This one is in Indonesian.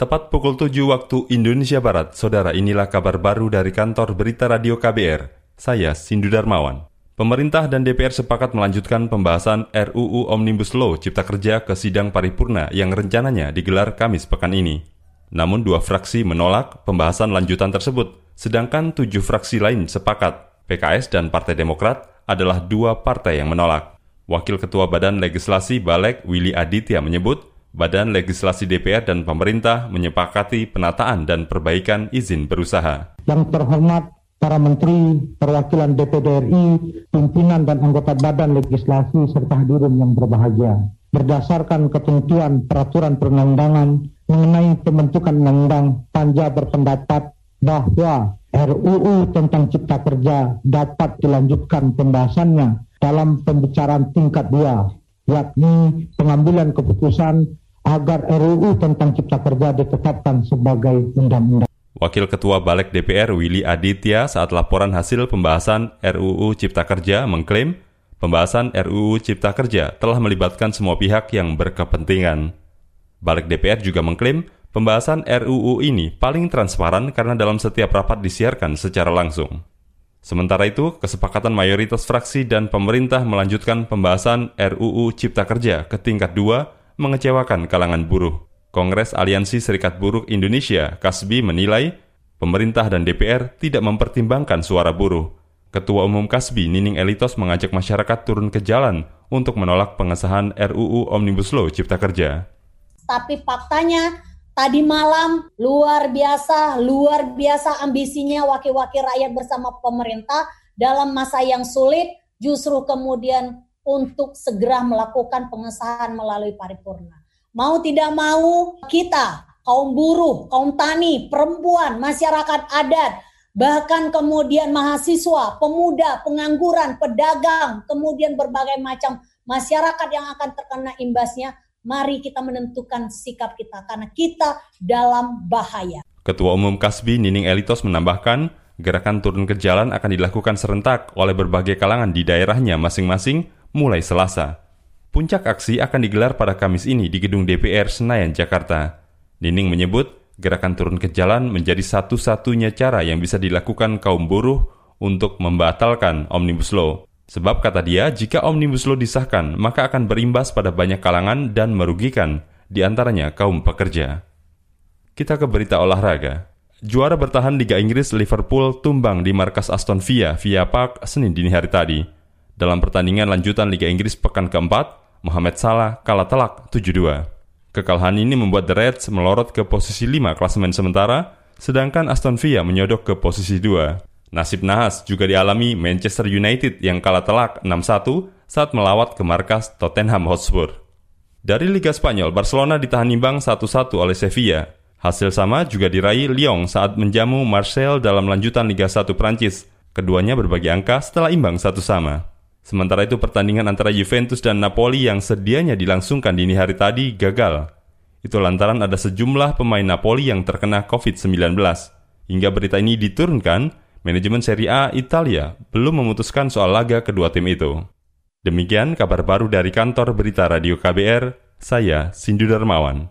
Tepat pukul 7 waktu Indonesia Barat, saudara inilah kabar baru dari kantor berita radio KBR. Saya Sindu Darmawan. Pemerintah dan DPR sepakat melanjutkan pembahasan RUU Omnibus Law Cipta Kerja ke sidang paripurna yang rencananya digelar Kamis pekan ini. Namun dua fraksi menolak pembahasan lanjutan tersebut, sedangkan tujuh fraksi lain sepakat. PKS dan Partai Demokrat adalah dua partai yang menolak. Wakil Ketua Badan Legislasi Balek Willy Aditya menyebut Badan Legislasi DPR dan pemerintah menyepakati penataan dan perbaikan izin berusaha. Yang terhormat para menteri, perwakilan DPD RI, pimpinan dan anggota badan legislasi serta hadirin yang berbahagia. Berdasarkan ketentuan peraturan perundang-undangan mengenai pembentukan undang-undang, Panja berpendapat bahwa RUU tentang Cipta Kerja dapat dilanjutkan pembahasannya dalam pembicaraan tingkat dua, yakni pengambilan keputusan agar RUU tentang Cipta Kerja ditetapkan sebagai undang-undang. Wakil Ketua Balek DPR Willy Aditya saat laporan hasil pembahasan RUU Cipta Kerja mengklaim pembahasan RUU Cipta Kerja telah melibatkan semua pihak yang berkepentingan. Balek DPR juga mengklaim pembahasan RUU ini paling transparan karena dalam setiap rapat disiarkan secara langsung. Sementara itu, kesepakatan mayoritas fraksi dan pemerintah melanjutkan pembahasan RUU Cipta Kerja ke tingkat 2 mengecewakan kalangan buruh. Kongres Aliansi Serikat Buruh Indonesia, Kasbi, menilai pemerintah dan DPR tidak mempertimbangkan suara buruh. Ketua Umum Kasbi, Nining Elitos mengajak masyarakat turun ke jalan untuk menolak pengesahan RUU Omnibus Law Cipta Kerja. Tapi faktanya tadi malam luar biasa, luar biasa ambisinya wakil-wakil rakyat bersama pemerintah dalam masa yang sulit justru kemudian untuk segera melakukan pengesahan melalui paripurna. Mau tidak mau kita, kaum buruh, kaum tani, perempuan, masyarakat adat, bahkan kemudian mahasiswa, pemuda, pengangguran, pedagang, kemudian berbagai macam masyarakat yang akan terkena imbasnya, mari kita menentukan sikap kita karena kita dalam bahaya. Ketua Umum Kasbi Nining Elitos menambahkan, gerakan turun ke jalan akan dilakukan serentak oleh berbagai kalangan di daerahnya masing-masing mulai Selasa. Puncak aksi akan digelar pada Kamis ini di gedung DPR Senayan, Jakarta. Nining menyebut gerakan turun ke jalan menjadi satu-satunya cara yang bisa dilakukan kaum buruh untuk membatalkan Omnibus Law. Sebab kata dia, jika Omnibus Law disahkan, maka akan berimbas pada banyak kalangan dan merugikan, di antaranya kaum pekerja. Kita ke berita olahraga. Juara bertahan Liga Inggris Liverpool tumbang di markas Aston Villa via Park Senin dini hari tadi. Dalam pertandingan lanjutan Liga Inggris pekan keempat, Mohamed Salah kalah telak 7-2. Kekalahan ini membuat The Reds melorot ke posisi 5 klasemen sementara, sedangkan Aston Villa menyodok ke posisi 2. Nasib nahas juga dialami Manchester United yang kalah telak 6-1 saat melawat ke markas Tottenham Hotspur. Dari Liga Spanyol, Barcelona ditahan imbang 1-1 oleh Sevilla. Hasil sama juga diraih Lyon saat menjamu Marseille dalam lanjutan Liga 1 Prancis. Keduanya berbagi angka setelah imbang satu sama. Sementara itu pertandingan antara Juventus dan Napoli yang sedianya dilangsungkan dini hari tadi gagal. Itu lantaran ada sejumlah pemain Napoli yang terkena COVID-19. Hingga berita ini diturunkan, manajemen Serie A Italia belum memutuskan soal laga kedua tim itu. Demikian kabar baru dari kantor berita Radio KBR, saya Sindu Darmawan.